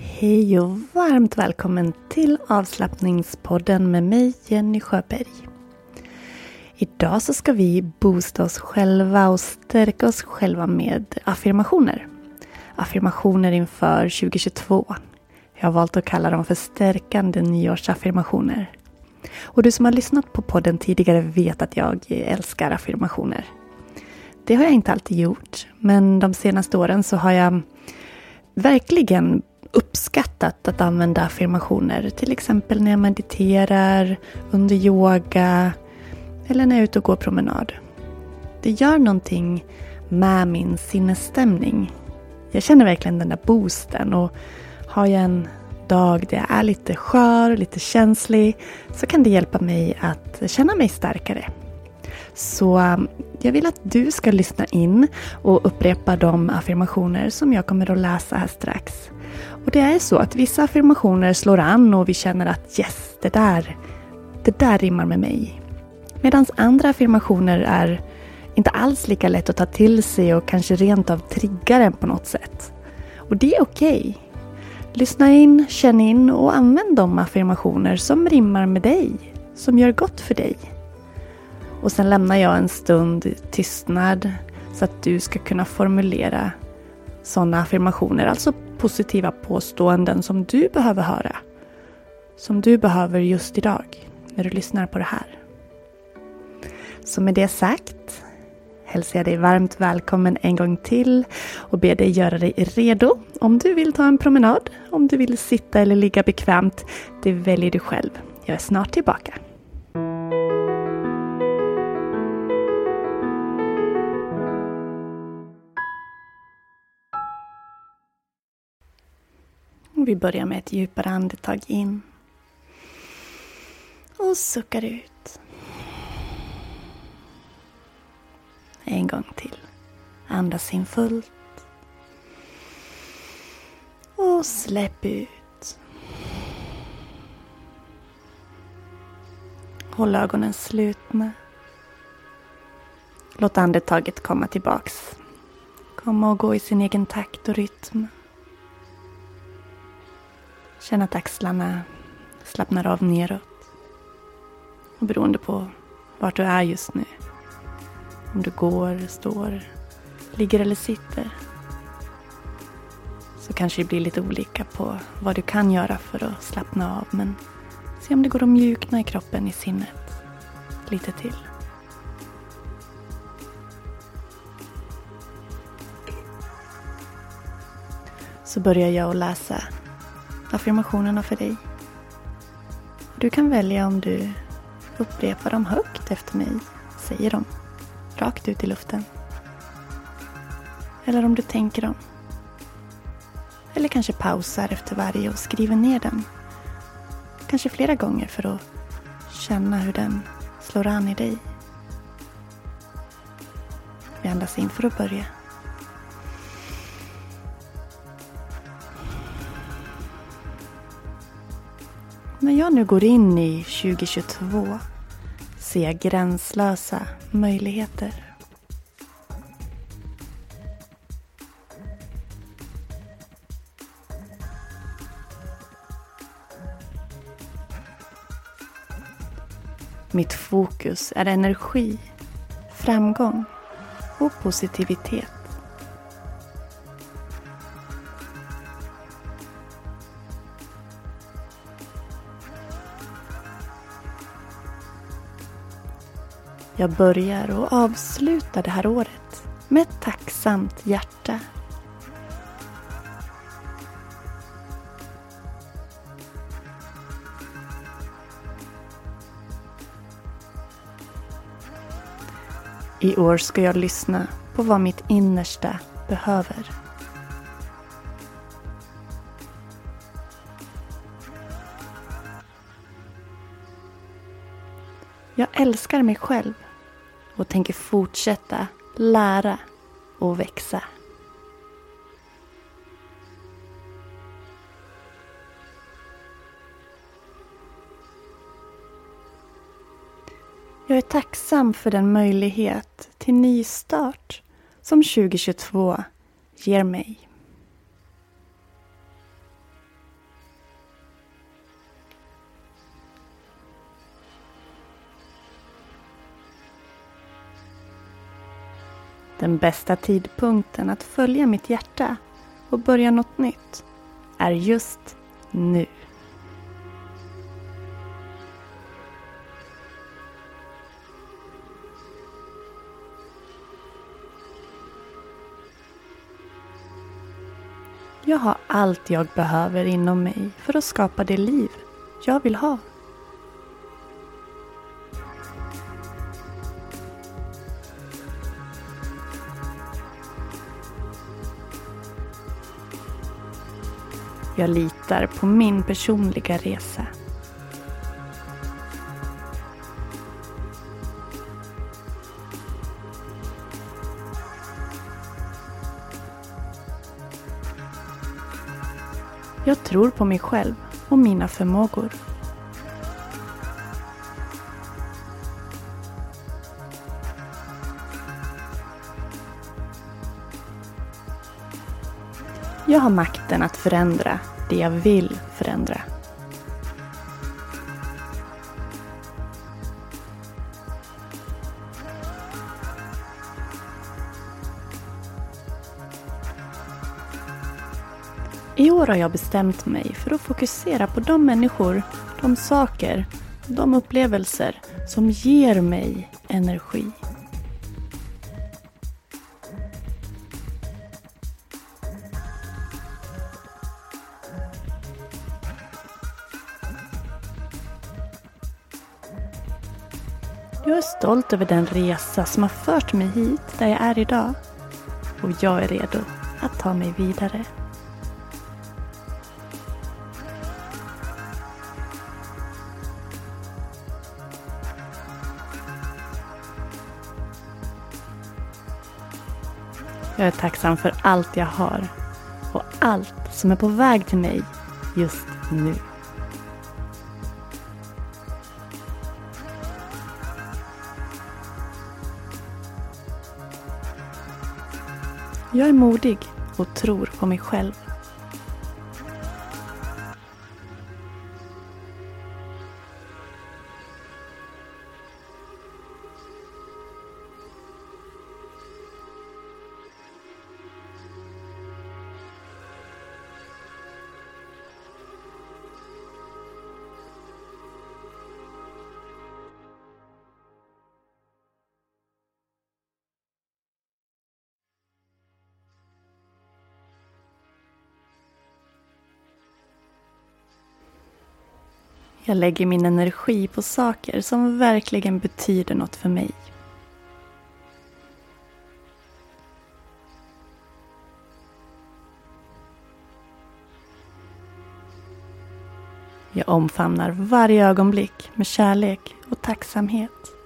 Hej och varmt välkommen till avslappningspodden med mig Jenny Sjöberg. Idag så ska vi boosta oss själva och stärka oss själva med affirmationer. Affirmationer inför 2022. Jag har valt att kalla dem för stärkande nyårsaffirmationer. Och du som har lyssnat på podden tidigare vet att jag älskar affirmationer. Det har jag inte alltid gjort, men de senaste åren så har jag verkligen uppskattat att använda affirmationer. Till exempel när jag mediterar, under yoga eller när jag är ute och går promenad. Det gör någonting med min sinnesstämning. Jag känner verkligen den där boosten och har jag en dag där jag är lite skör, lite känslig så kan det hjälpa mig att känna mig starkare. Så um, jag vill att du ska lyssna in och upprepa de affirmationer som jag kommer att läsa här strax. Och det är så att vissa affirmationer slår an och vi känner att yes, det där, det där rimmar med mig. Medan andra affirmationer är inte alls lika lätt att ta till sig och kanske rent av triggar en på något sätt. Och det är okej. Okay. Lyssna in, känn in och använd de affirmationer som rimmar med dig, som gör gott för dig. Och sen lämnar jag en stund tystnad så att du ska kunna formulera sådana affirmationer, alltså positiva påståenden som du behöver höra. Som du behöver just idag när du lyssnar på det här. Så med det sagt hälsar jag dig varmt välkommen en gång till och ber dig göra dig redo om du vill ta en promenad, om du vill sitta eller ligga bekvämt. Det väljer du själv. Jag är snart tillbaka. Vi börjar med ett djupare andetag in. Och suckar ut. En gång till. Andas in fullt. Och släpp ut. Håll ögonen slutna. Låt andetaget komma tillbaks. Komma och gå i sin egen takt och rytm. Känn att axlarna slappnar av neråt. Och beroende på vart du är just nu. Om du går, står, ligger eller sitter. Så kanske det blir lite olika på vad du kan göra för att slappna av. Men se om det går att mjukna i kroppen, i sinnet. Lite till. Så börjar jag att läsa affirmationerna för dig. Du kan välja om du upprepar dem högt efter mig, säger dem rakt ut i luften. Eller om du tänker dem. Eller kanske pausar efter varje och skriver ner den. Kanske flera gånger för att känna hur den slår an i dig. Vi andas in för att börja. Jag nu går in i 2022 ser jag gränslösa möjligheter. Mitt fokus är energi, framgång och positivitet. Jag börjar och avslutar det här året med ett tacksamt hjärta. I år ska jag lyssna på vad mitt innersta behöver. Jag älskar mig själv och tänker fortsätta lära och växa. Jag är tacksam för den möjlighet till nystart som 2022 ger mig. Den bästa tidpunkten att följa mitt hjärta och börja något nytt är just nu. Jag har allt jag behöver inom mig för att skapa det liv jag vill ha. Jag litar på min personliga resa. Jag tror på mig själv och mina förmågor. Jag har makten att förändra det jag vill förändra. I år har jag bestämt mig för att fokusera på de människor, de saker, de upplevelser som ger mig energi. Stolt över den resa som har fört mig hit där jag är idag. Och jag är redo att ta mig vidare. Jag är tacksam för allt jag har och allt som är på väg till mig just nu. Jag är modig och tror på mig själv. Jag lägger min energi på saker som verkligen betyder något för mig. Jag omfamnar varje ögonblick med kärlek och tacksamhet.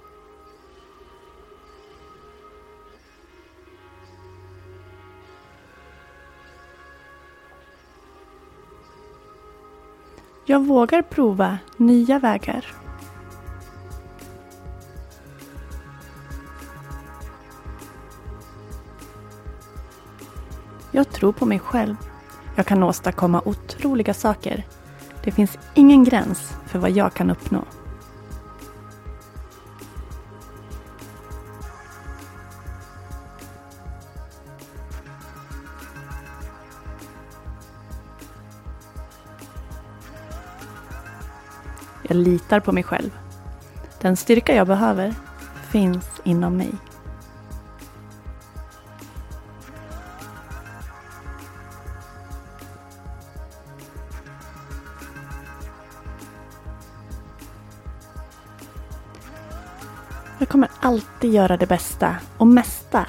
Jag vågar prova nya vägar. Jag tror på mig själv. Jag kan åstadkomma otroliga saker. Det finns ingen gräns för vad jag kan uppnå. Jag litar på mig själv. Den styrka jag behöver finns inom mig. Jag kommer alltid göra det bästa och mesta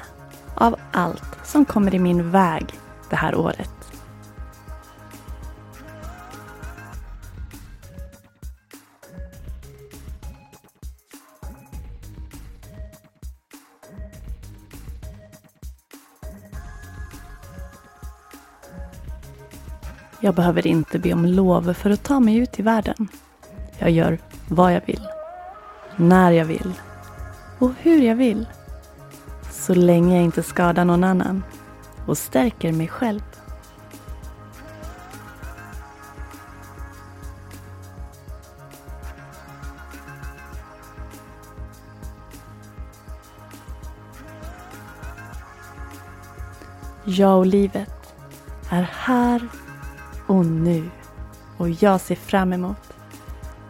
av allt som kommer i min väg det här året. Jag behöver inte be om lov för att ta mig ut i världen. Jag gör vad jag vill, när jag vill och hur jag vill. Så länge jag inte skadar någon annan och stärker mig själv. Jag och livet är här och nu. Och jag ser fram emot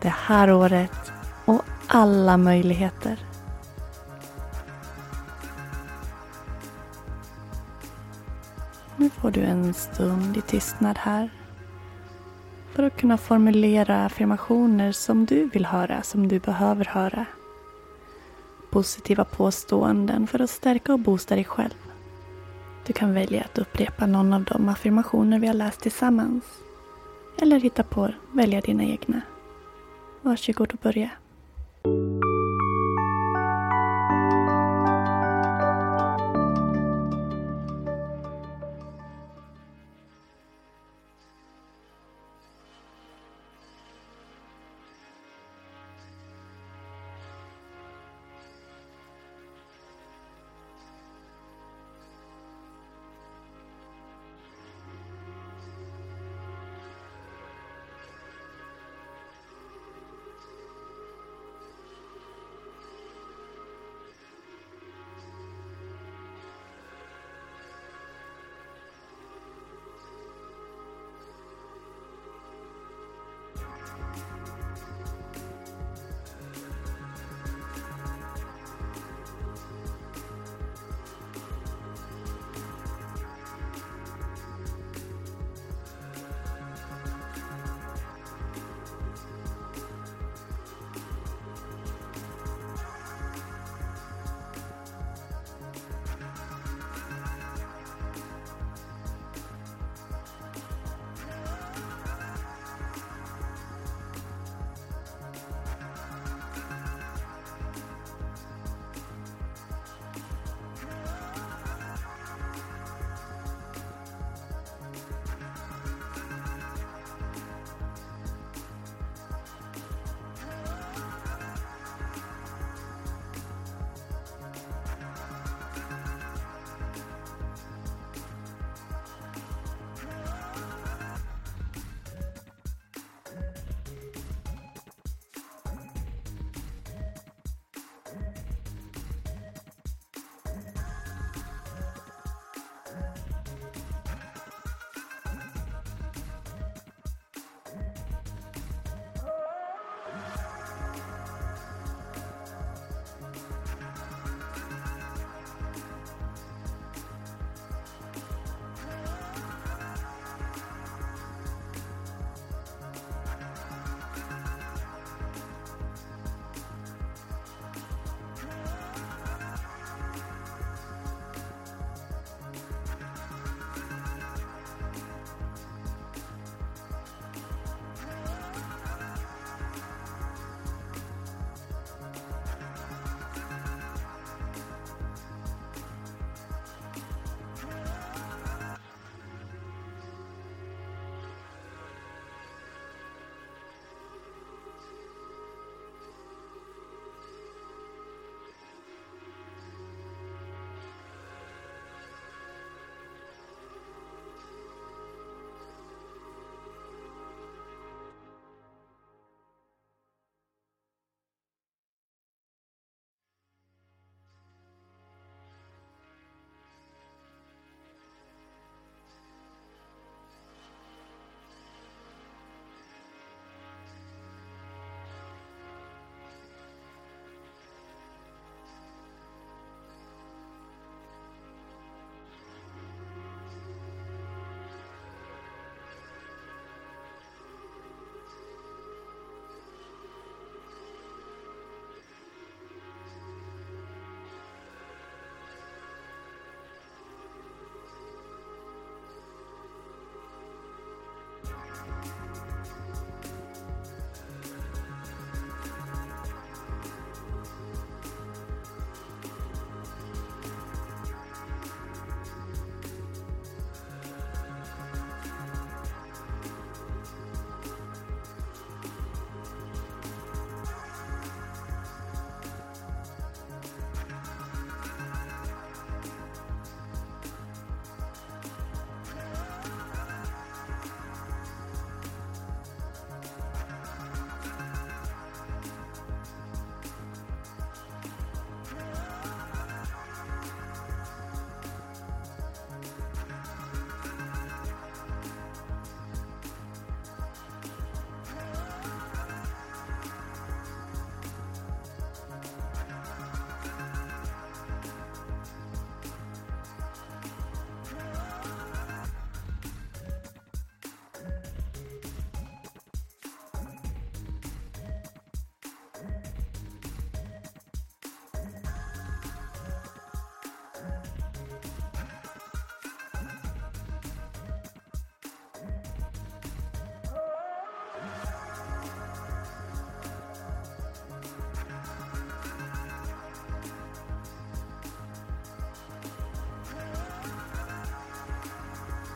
det här året och alla möjligheter. Nu får du en stund i tystnad här. För att kunna formulera affirmationer som du vill höra, som du behöver höra. Positiva påståenden för att stärka och boosta dig själv. Du kan välja att upprepa någon av de affirmationer vi har läst tillsammans. Eller hitta på, välja dina egna. Varsågod och börja.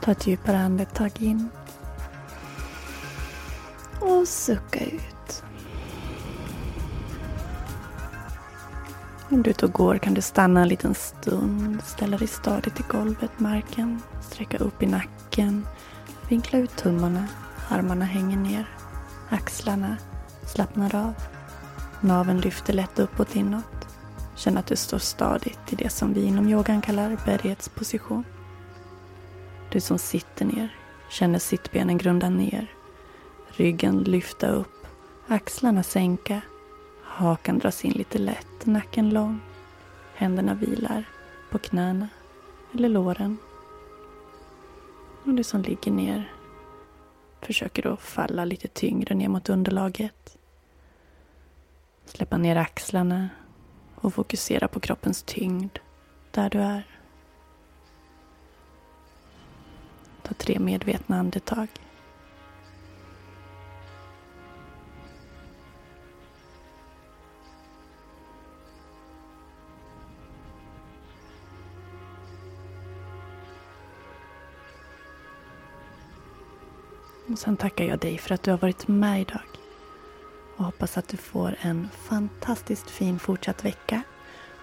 Ta ett djupare andetag in. Och sucka ut. Om du är ute och går kan du stanna en liten stund, ställa dig stadigt i golvet, marken, sträcka upp i nacken, vinkla ut tummarna, armarna hänger ner, axlarna slappnar av, naven lyfter lätt uppåt inåt. Känn att du står stadigt i det som vi inom yogan kallar berghetsposition. Du som sitter ner känner sittbenen grunda ner, ryggen lyfta upp, axlarna sänka, hakan dras in lite lätt, nacken lång, händerna vilar på knäna eller låren. Och du som ligger ner försöker då falla lite tyngre ner mot underlaget. Släppa ner axlarna och fokusera på kroppens tyngd där du är. Ta tre medvetna andetag. Och sen tackar jag dig för att du har varit med idag. Och hoppas att du får en fantastiskt fin fortsatt vecka.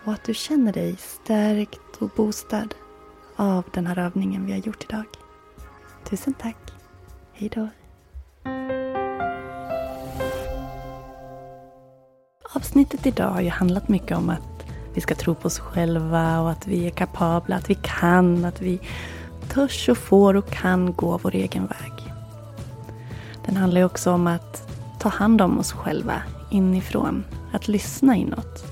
Och att du känner dig stärkt och boostad av den här övningen vi har gjort idag. Tusen tack. Hej då. Avsnittet idag har ju handlat mycket om att vi ska tro på oss själva och att vi är kapabla, att vi kan, att vi törs och får och kan gå vår egen väg. Den handlar ju också om att ta hand om oss själva inifrån. Att lyssna inåt.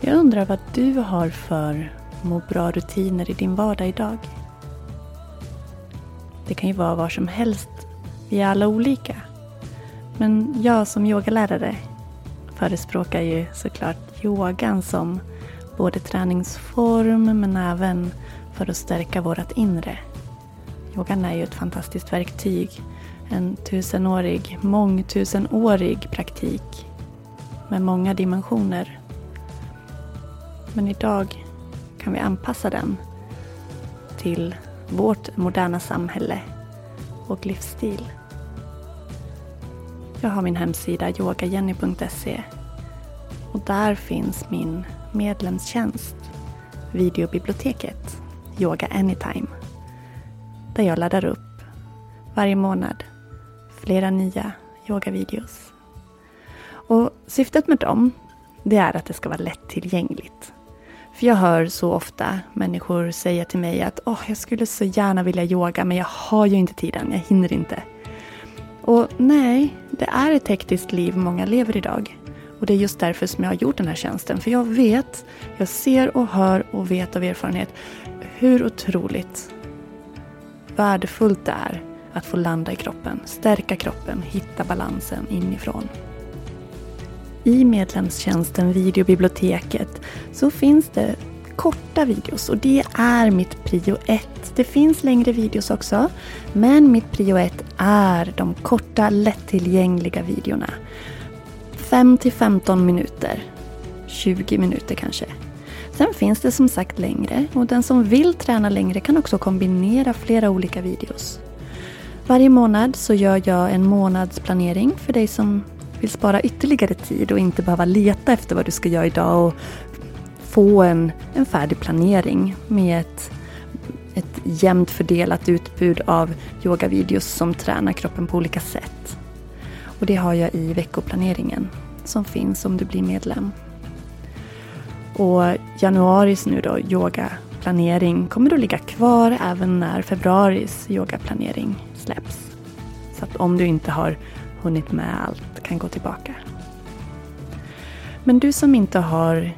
Jag undrar vad du har för må bra-rutiner i din vardag idag. Det kan ju vara var som helst. Vi är alla olika. Men jag som yogalärare förespråkar ju såklart yogan som både träningsform men även för att stärka vårt inre. Yogan är ju ett fantastiskt verktyg en tusenårig, mångtusenårig praktik med många dimensioner. Men idag kan vi anpassa den till vårt moderna samhälle och livsstil. Jag har min hemsida yogajenny.se och där finns min medlemstjänst, videobiblioteket Yoga Anytime, där jag laddar upp varje månad flera nya yogavideos. Och syftet med dem, det är att det ska vara lättillgängligt. För jag hör så ofta människor säga till mig att oh, jag skulle så gärna vilja yoga men jag har ju inte tiden, jag hinner inte. Och nej, det är ett hektiskt liv många lever idag. Och det är just därför som jag har gjort den här tjänsten. För jag vet, jag ser och hör och vet av erfarenhet hur otroligt värdefullt det är att få landa i kroppen, stärka kroppen, hitta balansen inifrån. I medlemstjänsten Videobiblioteket så finns det korta videos och det är mitt prio ett. Det finns längre videos också, men mitt prio ett är de korta lättillgängliga videorna. 5 till 15 minuter, 20 minuter kanske. Sen finns det som sagt längre och den som vill träna längre kan också kombinera flera olika videos. Varje månad så gör jag en månadsplanering för dig som vill spara ytterligare tid och inte behöva leta efter vad du ska göra idag och få en, en färdig planering med ett, ett jämnt fördelat utbud av yogavideos som tränar kroppen på olika sätt. Och det har jag i veckoplaneringen som finns om du blir medlem. Och januaris nu då, yogaplanering, kommer att ligga kvar även när februaris yogaplanering släpps. Så att om du inte har hunnit med allt kan gå tillbaka. Men du som inte har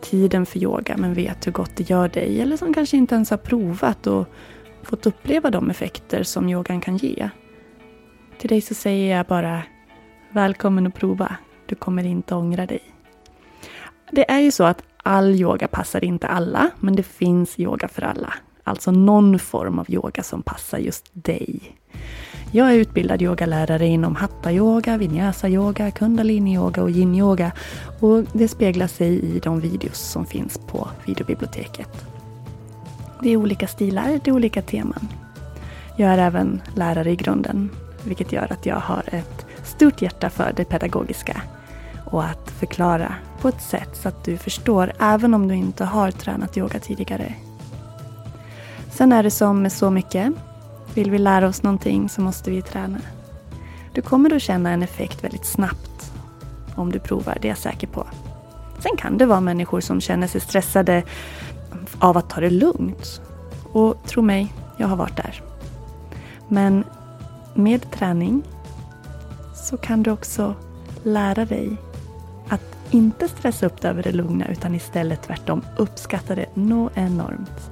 tiden för yoga men vet hur gott det gör dig eller som kanske inte ens har provat och fått uppleva de effekter som yogan kan ge. Till dig så säger jag bara Välkommen att prova. Du kommer inte ångra dig. Det är ju så att all yoga passar inte alla, men det finns yoga för alla. Alltså någon form av yoga som passar just dig. Jag är utbildad yogalärare inom hatta-yoga, vinyasa-yoga, kundalini-yoga och yin-yoga. Och det speglar sig i de videos som finns på videobiblioteket. Det är olika stilar, det är olika teman. Jag är även lärare i grunden, vilket gör att jag har ett stort hjärta för det pedagogiska och att förklara på ett sätt så att du förstår även om du inte har tränat yoga tidigare. Sen är det som med så mycket. Vill vi lära oss någonting så måste vi träna. Du kommer att känna en effekt väldigt snabbt om du provar, det är jag säker på. Sen kan det vara människor som känner sig stressade av att ta det lugnt. Och tro mig, jag har varit där. Men med träning så kan du också lära dig att inte stressa upp dig över det lugna utan istället tvärtom uppskatta det nå enormt.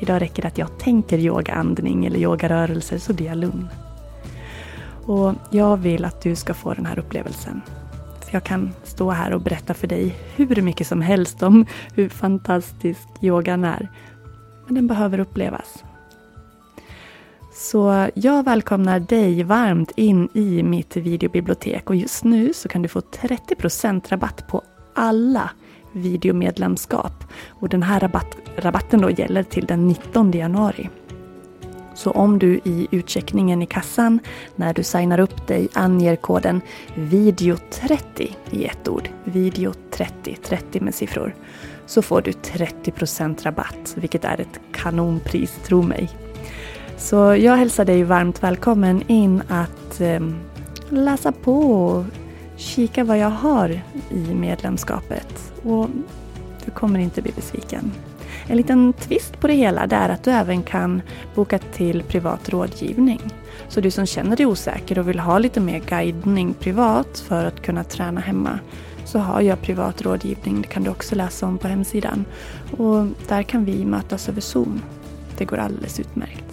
Idag räcker det att jag tänker yogaandning eller yogarörelser så blir jag lugn. Och jag vill att du ska få den här upplevelsen. För jag kan stå här och berätta för dig hur mycket som helst om hur fantastisk yogan är. Men den behöver upplevas. Så jag välkomnar dig varmt in i mitt videobibliotek och just nu så kan du få 30% rabatt på alla videomedlemskap. Och den här rabatt, rabatten då gäller till den 19 januari. Så om du i utcheckningen i kassan när du signar upp dig anger koden video30 i ett ord, video30, 30 med siffror, så får du 30% rabatt, vilket är ett kanonpris, tro mig. Så jag hälsar dig varmt välkommen in att eh, läsa på och kika vad jag har i medlemskapet. Och du kommer inte bli besviken. En liten twist på det hela är att du även kan boka till privat rådgivning. Så du som känner dig osäker och vill ha lite mer guidning privat för att kunna träna hemma så har jag privat rådgivning. Det kan du också läsa om på hemsidan. Och där kan vi mötas över Zoom. Det går alldeles utmärkt.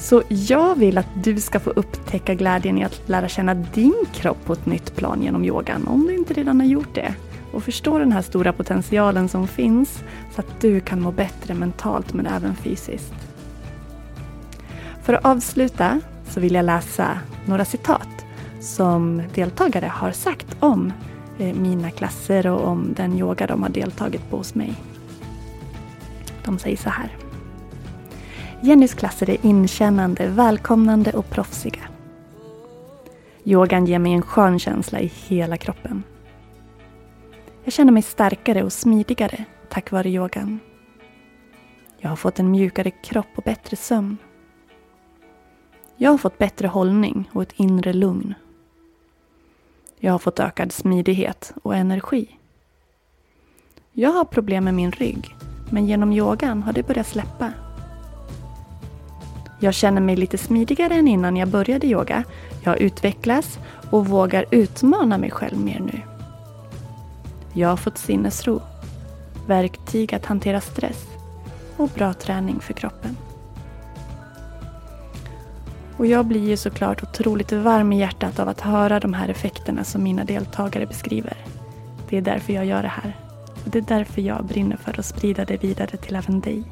Så jag vill att du ska få upptäcka glädjen i att lära känna din kropp på ett nytt plan genom yogan, om du inte redan har gjort det. Och förstå den här stora potentialen som finns så att du kan må bättre mentalt men även fysiskt. För att avsluta så vill jag läsa några citat som deltagare har sagt om eh, mina klasser och om den yoga de har deltagit på hos mig. De säger så här. Jennys klasser är inkännande, välkomnande och proffsiga. Yogan ger mig en skön känsla i hela kroppen. Jag känner mig starkare och smidigare tack vare yogan. Jag har fått en mjukare kropp och bättre sömn. Jag har fått bättre hållning och ett inre lugn. Jag har fått ökad smidighet och energi. Jag har problem med min rygg, men genom yogan har det börjat släppa. Jag känner mig lite smidigare än innan jag började yoga. Jag utvecklas och vågar utmana mig själv mer nu. Jag har fått sinnesro, verktyg att hantera stress och bra träning för kroppen. Och jag blir ju såklart otroligt varm i hjärtat av att höra de här effekterna som mina deltagare beskriver. Det är därför jag gör det här. Och det är därför jag brinner för att sprida det vidare till även dig.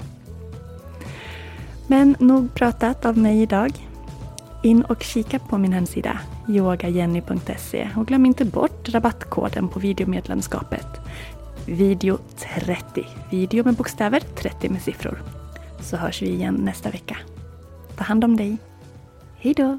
Men nog pratat av mig idag. In och kika på min hemsida yogajenny.se och glöm inte bort rabattkoden på videomedlemskapet. Video 30. Video med bokstäver, 30 med siffror. Så hörs vi igen nästa vecka. Ta hand om dig. Hejdå.